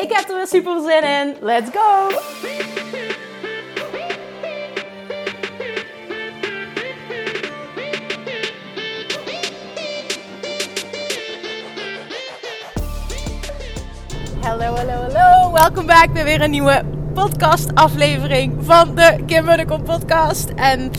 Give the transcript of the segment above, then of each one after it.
Ik heb er weer super zin in. Let's go! Hallo, hallo, hallo. Welkom back bij weer een nieuwe podcast aflevering van de Kim Munnekom podcast. En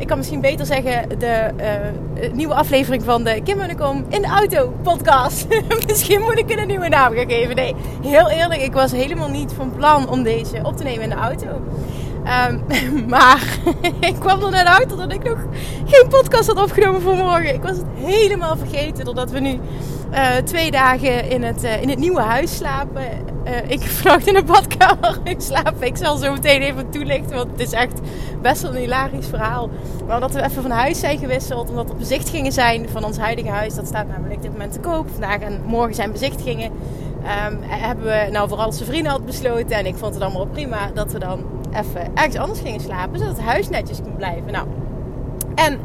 ik kan misschien beter zeggen de uh, nieuwe aflevering van de Kim Munnekom in de auto podcast. misschien moet ik er een nieuwe naam gaan geven. Nee, heel eerlijk, ik was helemaal niet van plan om deze op te nemen in de auto. Um, maar ik kwam er net uit dat ik nog geen podcast had opgenomen voor morgen. Ik was het helemaal vergeten doordat we nu uh, twee dagen in het, in het nieuwe huis slapen. Uh, ik vannacht in de badkamer ik slaap. Ik zal zo meteen even toelichten, want het is echt best wel een hilarisch verhaal. Maar omdat we even van huis zijn gewisseld, omdat er bezichtigingen zijn van ons huidige huis. Dat staat namelijk dit moment te koop. Vandaag en morgen zijn bezichtigingen. Um, hebben we, nou vooral zijn vrienden had besloten en ik vond het allemaal prima, dat we dan even ergens anders gingen slapen, zodat het huis netjes kon blijven. Nou, en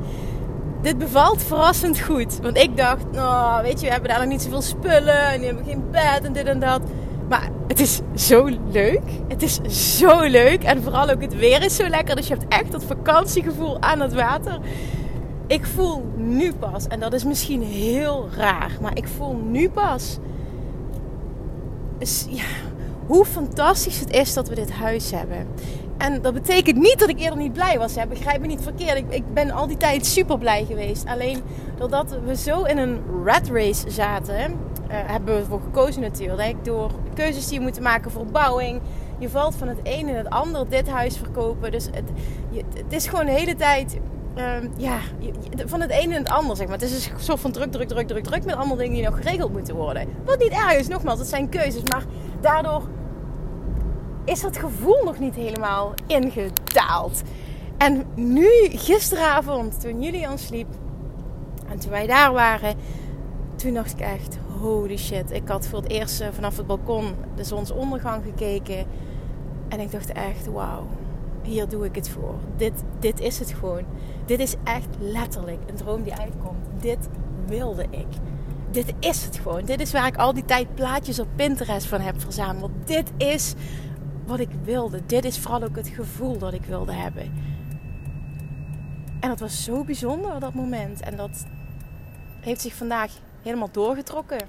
dit bevalt verrassend goed. Want ik dacht, nou, weet je, we hebben daar nog niet zoveel spullen en die hebben geen bed en dit en dat. Maar het is zo leuk. Het is zo leuk. En vooral ook het weer is zo lekker. Dus je hebt echt dat vakantiegevoel aan het water. Ik voel nu pas, en dat is misschien heel raar, maar ik voel nu pas ja, hoe fantastisch het is dat we dit huis hebben. En dat betekent niet dat ik eerder niet blij was. Hè. Begrijp me niet verkeerd. Ik, ik, ben al die tijd super blij geweest. Alleen doordat we zo in een rat race zaten, uh, hebben we ervoor gekozen natuurlijk. Door keuzes die je moet maken voor bouwing. Je valt van het een in het ander dit huis verkopen. Dus het, het is gewoon de hele tijd um, ja, van het een in het ander, zeg maar. Het is een soort van druk, druk, druk, druk, druk met allemaal dingen die nog geregeld moeten worden. Wat niet erg is, nogmaals, het zijn keuzes. Maar daardoor is dat gevoel nog niet helemaal ingedaald. En nu, gisteravond, toen Julian sliep en toen wij daar waren, toen dacht ik echt, holy shit. Ik had voor het eerst eh, vanaf het balkon de zonsondergang gekeken. En ik dacht echt, wauw, hier doe ik het voor. Dit, dit is het gewoon. Dit is echt letterlijk een droom die uitkomt. Dit wilde ik. Dit is het gewoon. Dit is waar ik al die tijd plaatjes op Pinterest van heb verzameld. Dit is wat ik wilde. Dit is vooral ook het gevoel dat ik wilde hebben. En dat was zo bijzonder dat moment. En dat heeft zich vandaag helemaal doorgetrokken.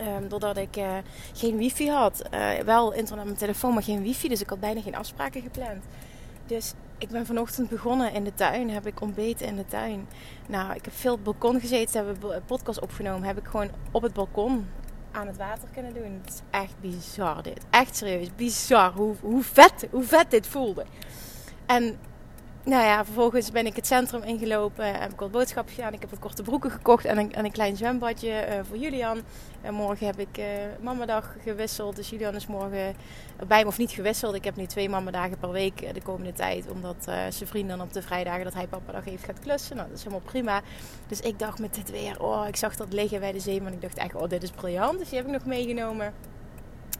Um, doordat ik uh, geen wifi had. Uh, wel internet op mijn telefoon, maar geen wifi. Dus ik had bijna geen afspraken gepland. Dus ik ben vanochtend begonnen in de tuin. Heb ik ontbeten in de tuin. Nou, ik heb veel op het balkon gezeten. Hebben we een podcast opgenomen. Heb ik gewoon op het balkon aan het water kunnen doen. Het is echt bizar dit. Echt serieus. Bizar hoe, hoe, vet, hoe vet dit voelde. En nou ja, vervolgens ben ik het centrum ingelopen. Heb ik wat boodschappen gedaan. Ik heb wat korte broeken gekocht en een, en een klein zwembadje uh, voor Julian. En morgen heb ik uh, mamadag gewisseld. Dus Julian is morgen bij me of niet gewisseld. Ik heb nu twee mamadagen per week eh, de komende tijd. Omdat zijn vriend dan op de vrijdagen dat hij papa dag heeft gaat klussen. Nou, dat is helemaal prima. Dus ik dacht met dit weer, oh, ik zag dat liggen bij de zee. Maar ik dacht echt, oh, dit is briljant. Dus die heb ik nog meegenomen.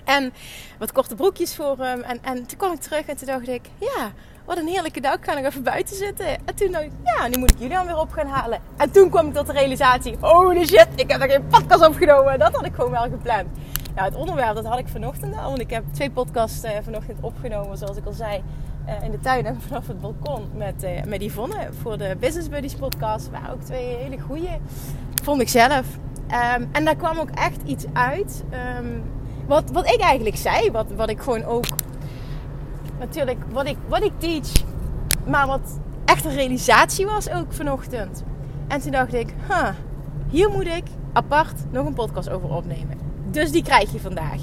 En wat korte broekjes voor hem. En, en toen kwam ik terug en toen dacht ik, ja wat een heerlijke dag, ik ga nog even buiten zitten. En toen dacht ik, ja, nu moet ik jullie dan weer op gaan halen. En toen kwam ik tot de realisatie, holy shit, ik heb er geen podcast opgenomen. Dat had ik gewoon wel gepland. Nou, het onderwerp, dat had ik vanochtend al. Want ik heb twee podcasts uh, vanochtend opgenomen, zoals ik al zei. Uh, in de tuin en vanaf het balkon met, uh, met Yvonne voor de Business Buddies podcast. Waren ook twee hele goede, vond ik zelf. Um, en daar kwam ook echt iets uit. Um, wat, wat ik eigenlijk zei, wat, wat ik gewoon ook natuurlijk wat ik, wat ik teach, maar wat echt een realisatie was ook vanochtend. En toen dacht ik, hier moet ik apart nog een podcast over opnemen. Dus die krijg je vandaag.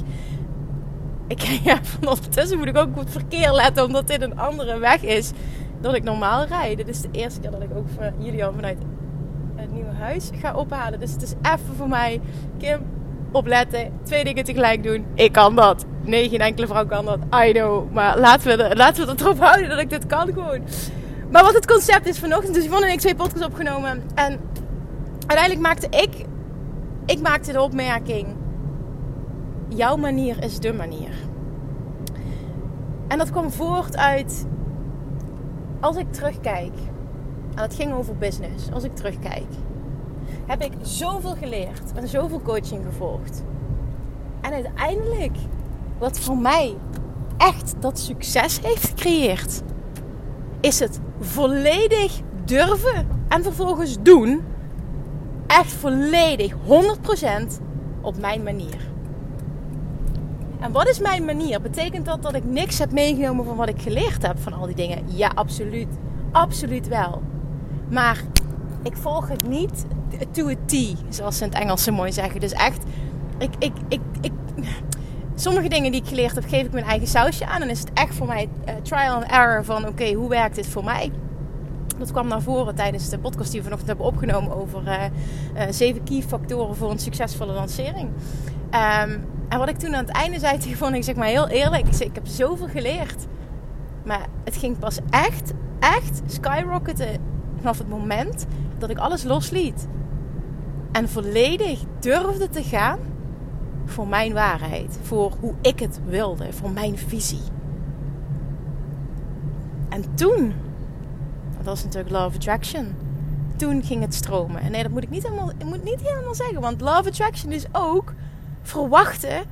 Ik, ja, ondertussen moet ik ook op het verkeer letten, omdat dit een andere weg is dan ik normaal rijd. Dit is de eerste keer dat ik ook jullie al vanuit het nieuwe huis ga ophalen. Dus het is even voor mij, Kim, opletten, twee dingen tegelijk doen. Ik kan dat. Nee, geen enkele vrouw kan dat. I know. Maar laten we, laten we het erop houden dat ik dit kan gewoon. Maar wat het concept is vanochtend. Dus Yvonne en ik twee podcasts opgenomen. En uiteindelijk maakte ik... Ik maakte de opmerking... Jouw manier is de manier. En dat kwam voort uit... Als ik terugkijk... En het ging over business. Als ik terugkijk heb ik zoveel geleerd en zoveel coaching gevolgd. En uiteindelijk, wat voor mij echt dat succes heeft gecreëerd, is het volledig durven en vervolgens doen. Echt volledig 100% op mijn manier. En wat is mijn manier? Betekent dat dat ik niks heb meegenomen van wat ik geleerd heb van al die dingen? Ja, absoluut. Absoluut wel. Maar ik volg het niet to a T, zoals ze in het Engels zo mooi zeggen. Dus echt, ik, ik, ik, ik, sommige dingen die ik geleerd heb, geef ik mijn eigen sausje aan. En is het echt voor mij uh, trial and error van, oké, hoe werkt dit voor mij? Dat kwam naar voren tijdens de podcast die we vanochtend hebben opgenomen over uh, uh, zeven key factoren voor een succesvolle lancering. Um, en wat ik toen aan het einde zei tegen ik zeg maar heel eerlijk, ik, ik heb zoveel geleerd. Maar het ging pas echt, echt skyrocketen vanaf het moment dat ik alles losliet. En volledig durfde te gaan voor mijn waarheid. Voor hoe ik het wilde. Voor mijn visie. En toen, dat was natuurlijk Love Attraction. Toen ging het stromen. En nee, dat moet ik niet helemaal, ik moet niet helemaal zeggen. Want Love Attraction is ook verwachten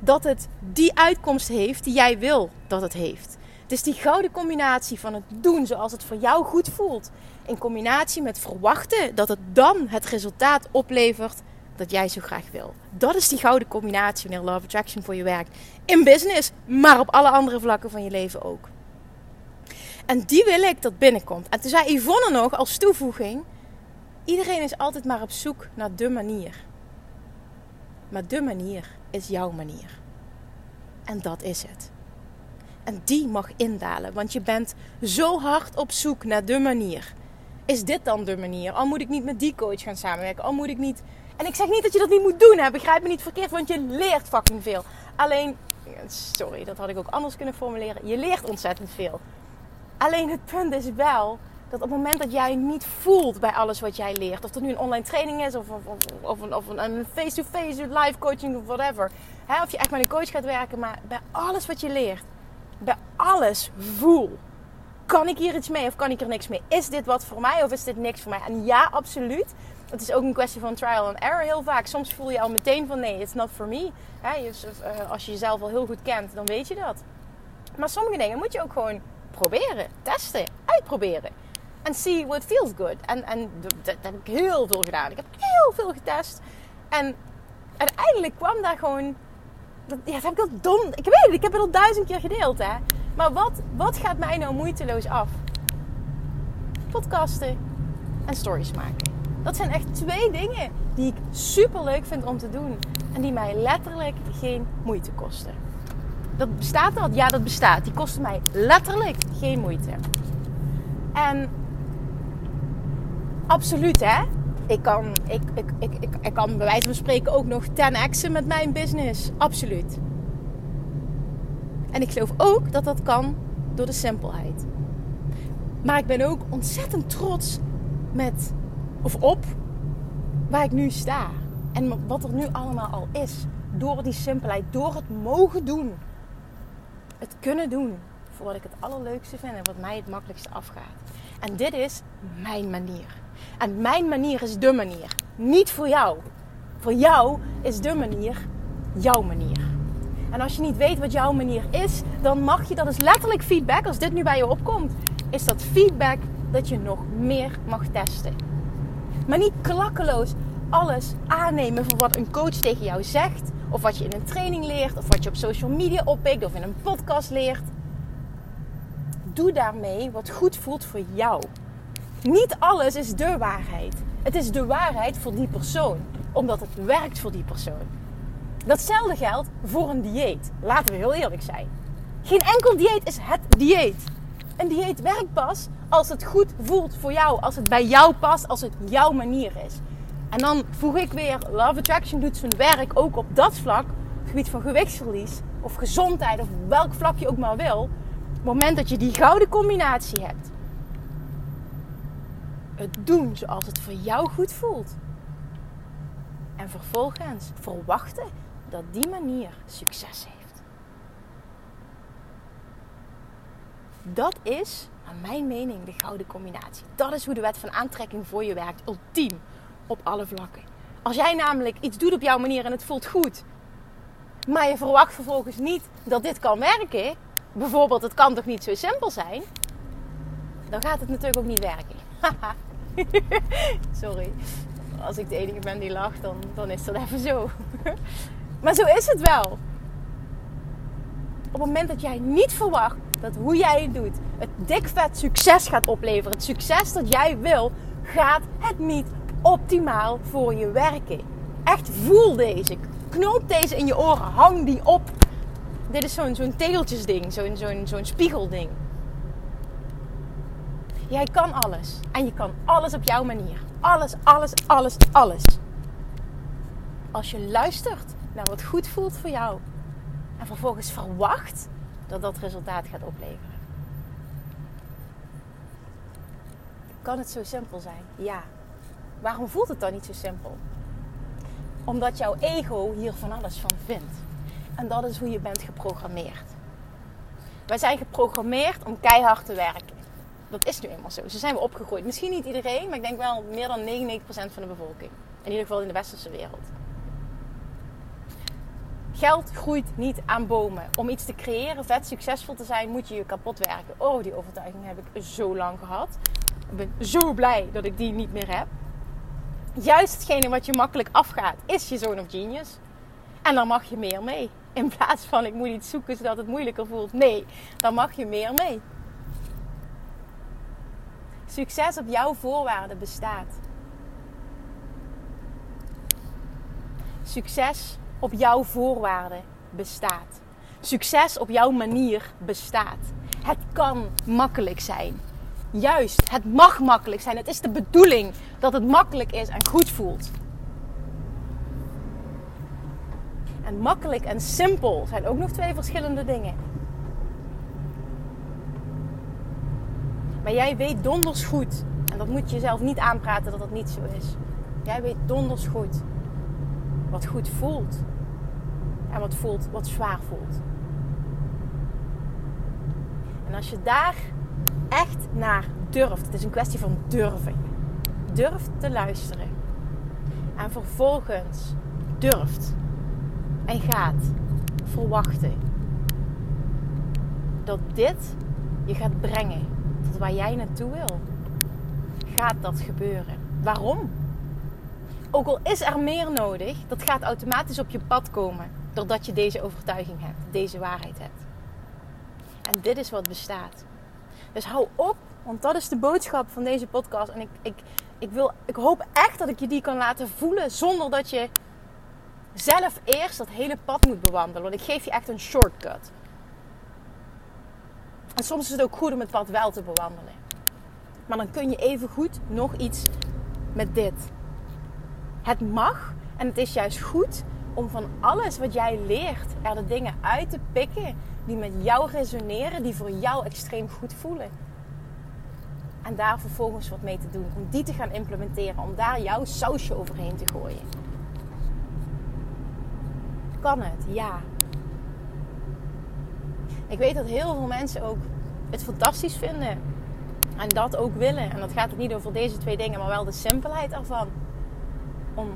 dat het die uitkomst heeft die jij wil dat het heeft. Is die gouden combinatie van het doen zoals het voor jou goed voelt. In combinatie met verwachten dat het dan het resultaat oplevert dat jij zo graag wil. Dat is die gouden combinatie wanneer Love Attraction voor je werkt. In business, maar op alle andere vlakken van je leven ook. En die wil ik dat binnenkomt. En toen zei Yvonne nog als toevoeging: iedereen is altijd maar op zoek naar de manier. Maar de manier is jouw manier. En dat is het. En die mag indalen, want je bent zo hard op zoek naar de manier. Is dit dan de manier? Al moet ik niet met die coach gaan samenwerken, al moet ik niet. En ik zeg niet dat je dat niet moet doen, hè? begrijp me niet verkeerd, want je leert fucking veel. Alleen, sorry, dat had ik ook anders kunnen formuleren. Je leert ontzettend veel. Alleen het punt is wel dat op het moment dat jij niet voelt bij alles wat jij leert, of dat nu een online training is, of, of, of, of een face-to-face, live coaching, of whatever. Of je echt met een coach gaat werken, maar bij alles wat je leert bij alles voel. Kan ik hier iets mee of kan ik er niks mee? Is dit wat voor mij of is dit niks voor mij? En ja, absoluut. Het is ook een kwestie van trial and error heel vaak. Soms voel je al meteen van nee, it's not for me. Eh, als je jezelf al heel goed kent, dan weet je dat. Maar sommige dingen moet je ook gewoon proberen, testen, uitproberen. En see what feels good. En, en dat heb ik heel veel gedaan. Ik heb heel veel getest. En uiteindelijk kwam daar gewoon dat, ja, dat heb ik al dom. Ik weet het, ik heb het al duizend keer gedeeld, hè. Maar wat, wat gaat mij nou moeiteloos af? Podcasten en stories maken. Dat zijn echt twee dingen die ik super leuk vind om te doen. En die mij letterlijk geen moeite kosten. Dat bestaat dat? Ja, dat bestaat. Die kosten mij letterlijk geen moeite. En absoluut, hè ik kan, ik, ik, ik, ik, kan bij wijze van spreken ook nog 10x'en met mijn business. Absoluut. En ik geloof ook dat dat kan door de simpelheid. Maar ik ben ook ontzettend trots met of op waar ik nu sta. En wat er nu allemaal al is. Door die simpelheid, door het mogen doen. Het kunnen doen voor wat ik het allerleukste vind en wat mij het makkelijkste afgaat. En dit is mijn manier. En mijn manier is de manier. Niet voor jou. Voor jou is de manier jouw manier. En als je niet weet wat jouw manier is, dan mag je, dat is letterlijk feedback, als dit nu bij je opkomt, is dat feedback dat je nog meer mag testen. Maar niet klakkeloos alles aannemen van wat een coach tegen jou zegt, of wat je in een training leert, of wat je op social media oppikt, of in een podcast leert. Doe daarmee wat goed voelt voor jou. Niet alles is de waarheid. Het is de waarheid voor die persoon, omdat het werkt voor die persoon. Datzelfde geldt voor een dieet. Laten we heel eerlijk zijn. Geen enkel dieet is het dieet. Een dieet werkt pas als het goed voelt voor jou, als het bij jou past, als het jouw manier is. En dan voeg ik weer, Love Attraction doet zijn werk ook op dat vlak, gebied van gewichtsverlies of gezondheid of welk vlak je ook maar wil. Op het moment dat je die gouden combinatie hebt. Het doen zoals het voor jou goed voelt. En vervolgens verwachten dat die manier succes heeft. Dat is, naar mijn mening, de gouden combinatie. Dat is hoe de wet van aantrekking voor je werkt. Ultiem op alle vlakken. Als jij namelijk iets doet op jouw manier en het voelt goed, maar je verwacht vervolgens niet dat dit kan werken, bijvoorbeeld het kan toch niet zo simpel zijn, dan gaat het natuurlijk ook niet werken. Sorry, als ik de enige ben die lacht, dan, dan is dat even zo. maar zo is het wel. Op het moment dat jij niet verwacht dat hoe jij het doet, het dik vet succes gaat opleveren, het succes dat jij wil, gaat het niet optimaal voor je werken. Echt voel deze. Knoop deze in je oren. Hang die op. Dit is zo'n zo'n tegeltjesding. Zo'n zo'n zo'n spiegelding. Jij kan alles. En je kan alles op jouw manier. Alles, alles, alles, alles. Als je luistert naar wat goed voelt voor jou. En vervolgens verwacht dat dat resultaat gaat opleveren. Kan het zo simpel zijn? Ja. Waarom voelt het dan niet zo simpel? Omdat jouw ego hier van alles van vindt. En dat is hoe je bent geprogrammeerd. Wij zijn geprogrammeerd om keihard te werken. Dat is nu eenmaal zo. Zo zijn we opgegroeid. Misschien niet iedereen, maar ik denk wel meer dan 99% van de bevolking. In ieder geval in de westerse wereld. Geld groeit niet aan bomen. Om iets te creëren, vet succesvol te zijn, moet je je kapot werken. Oh, die overtuiging heb ik zo lang gehad. Ik ben zo blij dat ik die niet meer heb juist hetgene wat je makkelijk afgaat, is je zoon of genius. En dan mag je meer mee. In plaats van ik moet iets zoeken zodat het moeilijker voelt. Nee, dan mag je meer mee. Succes op jouw voorwaarden bestaat. Succes op jouw voorwaarden bestaat. Succes op jouw manier bestaat. Het kan makkelijk zijn. Juist, het mag makkelijk zijn. Het is de bedoeling dat het makkelijk is en goed voelt. En makkelijk en simpel zijn ook nog twee verschillende dingen. Maar jij weet donders goed, en dat moet je jezelf niet aanpraten dat dat niet zo is. Jij weet donders goed wat goed voelt en wat voelt wat zwaar voelt. En als je daar echt naar durft. Het is een kwestie van durven. Durft te luisteren. En vervolgens durft en gaat verwachten dat dit je gaat brengen waar jij naartoe wil. Gaat dat gebeuren? Waarom? Ook al is er meer nodig, dat gaat automatisch op je pad komen doordat je deze overtuiging hebt, deze waarheid hebt. En dit is wat bestaat. Dus hou op, want dat is de boodschap van deze podcast. En ik, ik, ik, wil, ik hoop echt dat ik je die kan laten voelen zonder dat je zelf eerst dat hele pad moet bewandelen. Want ik geef je echt een shortcut. En soms is het ook goed om het pad wel te bewandelen. Maar dan kun je even goed nog iets met dit. Het mag en het is juist goed om van alles wat jij leert er de dingen uit te pikken die met jou resoneren, die voor jou extreem goed voelen. En daar vervolgens wat mee te doen. Om die te gaan implementeren. Om daar jouw sausje overheen te gooien. Kan het? Ja. Ik weet dat heel veel mensen ook het fantastisch vinden. En dat ook willen. En dat gaat het niet over deze twee dingen, maar wel de simpelheid ervan. Om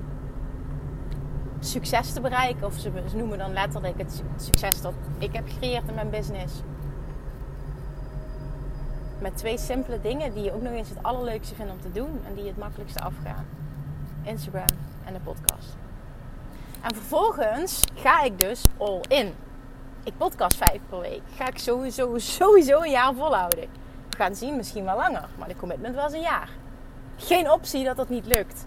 succes te bereiken. Of ze, noemen dan letterlijk het succes dat ik heb gecreëerd in mijn business. Met twee simpele dingen die je ook nog eens het allerleukste vindt om te doen. En die het makkelijkste afgaan. Instagram en de podcast. En vervolgens ga ik dus all in. Ik podcast vijf per week. Ga ik sowieso, sowieso een jaar volhouden. We gaan zien, misschien wel langer. Maar de commitment was een jaar. Geen optie dat dat niet lukt.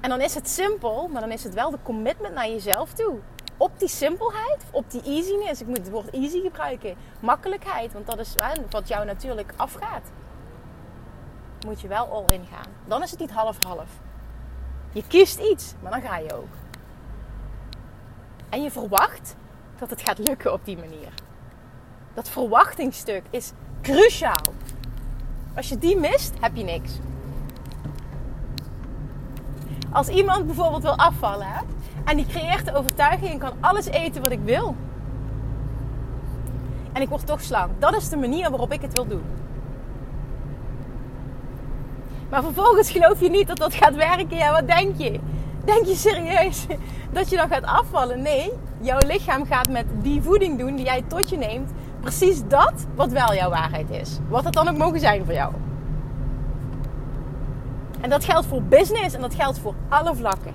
En dan is het simpel, maar dan is het wel de commitment naar jezelf toe. Op die simpelheid, op die easiness. Ik moet het woord easy gebruiken. Makkelijkheid, want dat is wat jou natuurlijk afgaat. moet je wel all in gaan. Dan is het niet half-half. Je kiest iets, maar dan ga je ook. En je verwacht dat het gaat lukken op die manier. Dat verwachtingsstuk is cruciaal. Als je die mist, heb je niks. Als iemand bijvoorbeeld wil afvallen en die creëert de overtuiging: ik kan alles eten wat ik wil. En ik word toch slank. Dat is de manier waarop ik het wil doen. Maar vervolgens geloof je niet dat dat gaat werken. Ja, wat denk je? Denk je serieus dat je dan gaat afvallen? Nee, jouw lichaam gaat met die voeding doen die jij tot je neemt. Precies dat wat wel jouw waarheid is. Wat het dan ook mogen zijn voor jou. En dat geldt voor business en dat geldt voor alle vlakken.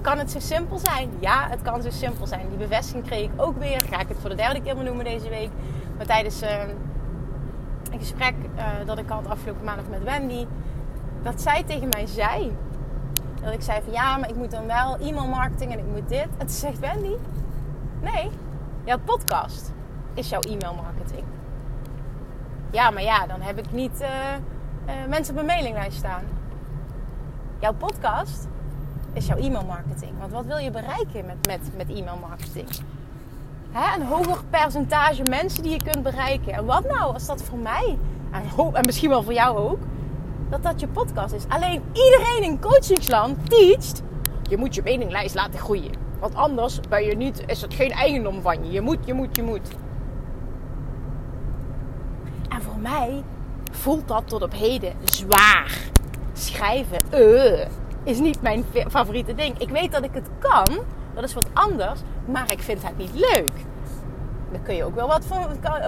Kan het zo simpel zijn? Ja, het kan zo simpel zijn. Die bevestiging kreeg ik ook weer. Ga ik het voor de derde keer benoemen deze week. Maar tijdens uh, een gesprek uh, dat ik had afgelopen maandag met Wendy. Dat zij tegen mij zei. Dat ik zei van ja, maar ik moet dan wel e-mail marketing en ik moet dit. En toen zegt Wendy. Nee, jouw podcast is jouw e-mail marketing. Ja, maar ja, dan heb ik niet... Uh, uh, mensen op mijn mailinglijst staan. Jouw podcast is jouw e-mailmarketing. Want wat wil je bereiken met, met, met e-mailmarketing? Hè? Een hoger percentage mensen die je kunt bereiken. En wat nou als dat voor mij, en misschien wel voor jou ook, dat dat je podcast is. Alleen iedereen in coachingsland teacht, je moet je mailinglijst laten groeien. Want anders ben je niet, is het geen eigendom van je. Je moet, je moet, je moet. En voor mij voelt dat tot op heden zwaar. Schrijven, uh, is niet mijn favoriete ding. Ik weet dat ik het kan, dat is wat anders, maar ik vind het niet leuk. Daar kun je ook wel wat,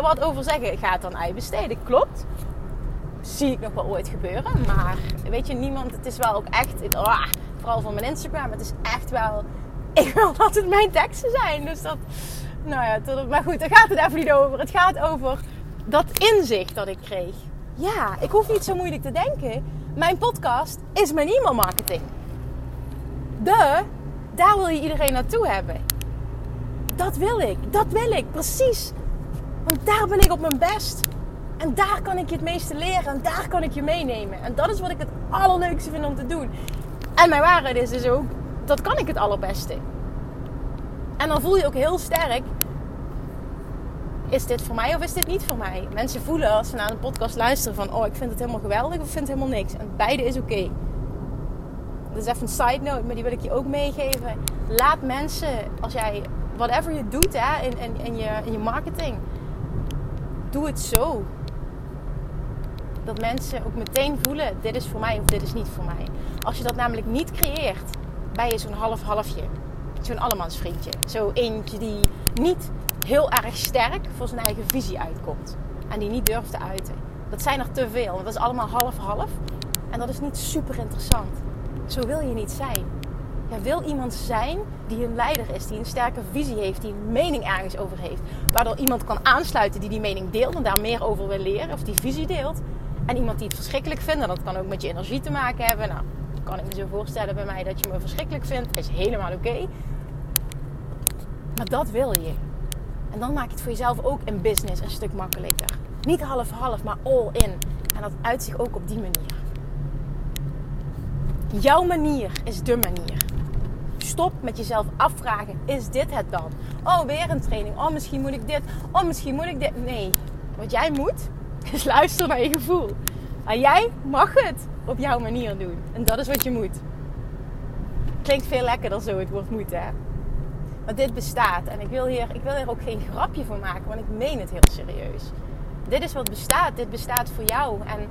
wat over zeggen. Ga het dan aan besteden, klopt. Zie ik nog wel ooit gebeuren, maar weet je, niemand, het is wel ook echt, oh, vooral van mijn Instagram, het is echt wel, ik wil dat het mijn teksten zijn. Dus dat, nou ja, tot, maar goed, daar gaat het even niet over. Het gaat over dat inzicht dat ik kreeg. Ja, ik hoef niet zo moeilijk te denken. Mijn podcast is mijn e-mailmarketing. De, daar wil je iedereen naartoe hebben. Dat wil ik, dat wil ik, precies. Want daar ben ik op mijn best. En daar kan ik je het meeste leren en daar kan ik je meenemen. En dat is wat ik het allerleukste vind om te doen. En mijn waarheid is dus ook, dat kan ik het allerbeste. En dan voel je ook heel sterk is dit voor mij of is dit niet voor mij? Mensen voelen als ze naar een podcast luisteren van, oh, ik vind het helemaal geweldig of ik vind het helemaal niks. En beide is oké. Dat is even een side note, maar die wil ik je ook meegeven. Laat mensen, als jij, whatever je doet hè, in, in, je, in je marketing, doe het zo. Dat mensen ook meteen voelen, dit is voor mij of dit is niet voor mij. Als je dat namelijk niet creëert, ben je zo'n half-halfje. Zo'n allemansvriendje. Zo eentje die niet heel erg sterk voor zijn eigen visie uitkomt. En die niet durft te uiten. Dat zijn er te veel. Dat is allemaal half-half. En dat is niet super interessant. Zo wil je niet zijn. Je wil iemand zijn die een leider is, die een sterke visie heeft, die een mening ergens over heeft. Waardoor iemand kan aansluiten die die mening deelt en daar meer over wil leren of die visie deelt. En iemand die het verschrikkelijk vindt, en dat kan ook met je energie te maken hebben. Nou, kan ik me zo voorstellen bij mij dat je me verschrikkelijk vindt, is helemaal oké. Maar dat wil je. En dan maak je het voor jezelf ook in business een stuk makkelijker. Niet half-half, maar all in. En dat uit zich ook op die manier. Jouw manier is de manier. Stop met jezelf afvragen: is dit het dan? Oh, weer een training. Oh, misschien moet ik dit. Oh, misschien moet ik dit. Nee. Wat jij moet, is luisteren naar je gevoel. En jij mag het op jouw manier doen. En dat is wat je moet. Klinkt veel lekkerder zo, het woord moeten, hè? Maar dit bestaat. En ik wil, hier, ik wil hier ook geen grapje voor maken, want ik meen het heel serieus. Dit is wat bestaat. Dit bestaat voor jou. En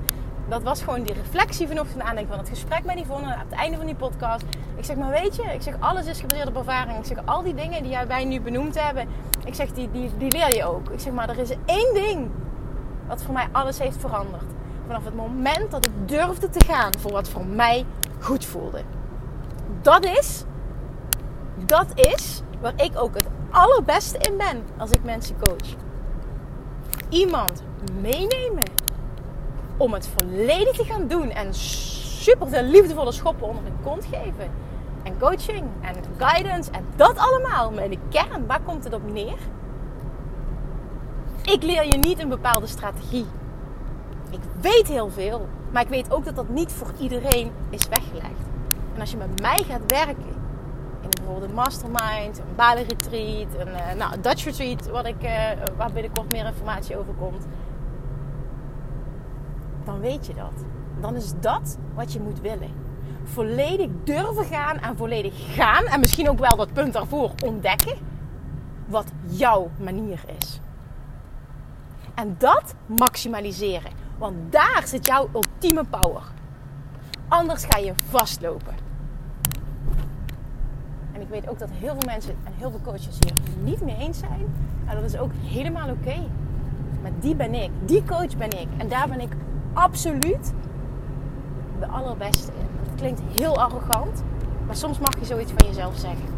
dat was gewoon die reflectie vanochtend aan van het gesprek met Yvonne aan het einde van die podcast. Ik zeg, maar weet je, ik zeg, alles is gebaseerd op ervaring. Ik zeg, al die dingen die jij bij nu benoemd hebben, ik zeg, die, die, die leer je ook. Ik zeg, maar er is één ding wat voor mij alles heeft veranderd. Vanaf het moment dat ik durfde te gaan voor wat voor mij goed voelde. Dat is, dat is waar ik ook het allerbeste in ben als ik mensen coach. Iemand meenemen om het volledig te gaan doen en super veel liefdevolle schoppen onder de kont geven. En coaching en guidance en dat allemaal. Maar in de kern, waar komt het op neer? Ik leer je niet een bepaalde strategie. Ik weet heel veel, maar ik weet ook dat dat niet voor iedereen is weggelegd. En als je met mij gaat werken, in bijvoorbeeld een mastermind, een Bali retreat, een, uh, nou, Dutch retreat, wat ik, uh, waar binnenkort meer informatie over komt, dan weet je dat. Dan is dat wat je moet willen. Volledig durven gaan en volledig gaan. En misschien ook wel dat punt daarvoor ontdekken. Wat jouw manier is. En dat maximaliseren. Want daar zit jouw ultieme power. Anders ga je vastlopen. En ik weet ook dat heel veel mensen en heel veel coaches hier niet mee eens zijn. En dat is ook helemaal oké. Maar die ben ik. Die coach ben ik. En daar ben ik absoluut de allerbeste in. Dat klinkt heel arrogant. Maar soms mag je zoiets van jezelf zeggen.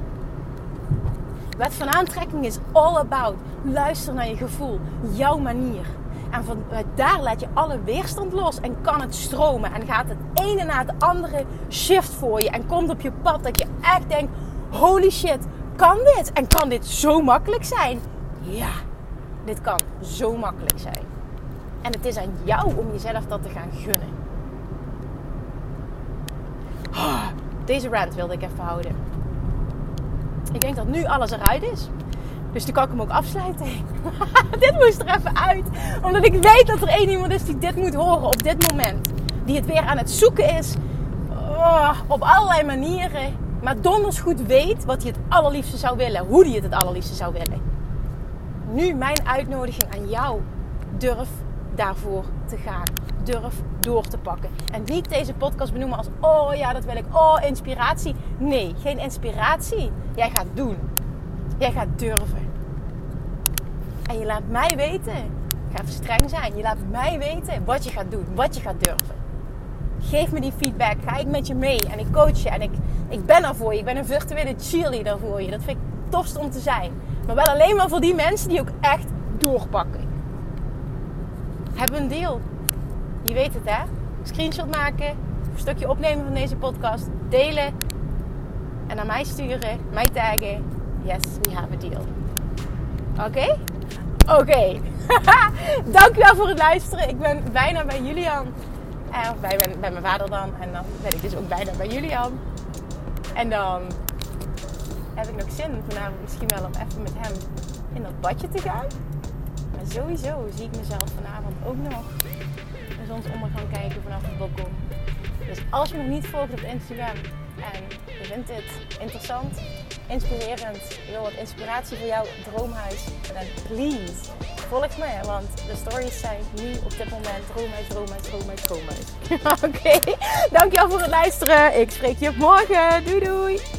Wet van aantrekking is all about. Luister naar je gevoel. Jouw manier. En vanuit daar laat je alle weerstand los en kan het stromen. En gaat het ene na het andere shift voor je. En komt op je pad dat je echt denkt: holy shit, kan dit? En kan dit zo makkelijk zijn? Ja, dit kan zo makkelijk zijn. En het is aan jou om jezelf dat te gaan gunnen. Ah, deze rant wilde ik even houden. Ik denk dat nu alles eruit is. Dus toen kan ik hem ook afsluiten. dit moest er even uit. Omdat ik weet dat er één iemand is die dit moet horen op dit moment. Die het weer aan het zoeken is. Oh, op allerlei manieren. Maar donders goed weet wat hij het allerliefste zou willen. Hoe hij het het allerliefste zou willen. Nu mijn uitnodiging aan jou. Durf daarvoor te gaan. Durf door te pakken. En niet deze podcast benoemen als: oh ja, dat wil ik. Oh, inspiratie. Nee, geen inspiratie. Jij gaat doen. Jij gaat durven. En je laat mij weten. Ik ga even streng zijn. Je laat mij weten wat je gaat doen. Wat je gaat durven. Geef me die feedback. Ga ik met je mee. En ik coach je. En ik, ik ben er voor je. Ik ben een virtuele cheerleader voor je. Dat vind ik het tofst om te zijn. Maar wel alleen maar voor die mensen die ook echt doorpakken. Hebben een deel. Je weet het hè. Screenshot maken. Een stukje opnemen van deze podcast. Delen. En naar mij sturen. Mij taggen. Yes, we have a deal. Oké? Oké. Dankjewel voor het luisteren. Ik ben bijna bij Julian. Eh, of bij, bij mijn vader dan. En dan ben ik dus ook bijna bij Julian. En dan heb ik nog zin vanavond misschien wel om even met hem in dat badje te gaan. Maar sowieso zie ik mezelf vanavond ook nog de zonsondergang kijken vanaf het balkon. Dus als je me nog niet volgt op Instagram en je vindt dit interessant, inspirerend, wil wat inspiratie voor jouw droomhuis, dan please volg me. Want de stories zijn nu op dit moment droomhuis, droomhuis, droomhuis, droomhuis. Oké, dankjewel voor het luisteren. Ik spreek je op morgen. Doei doei.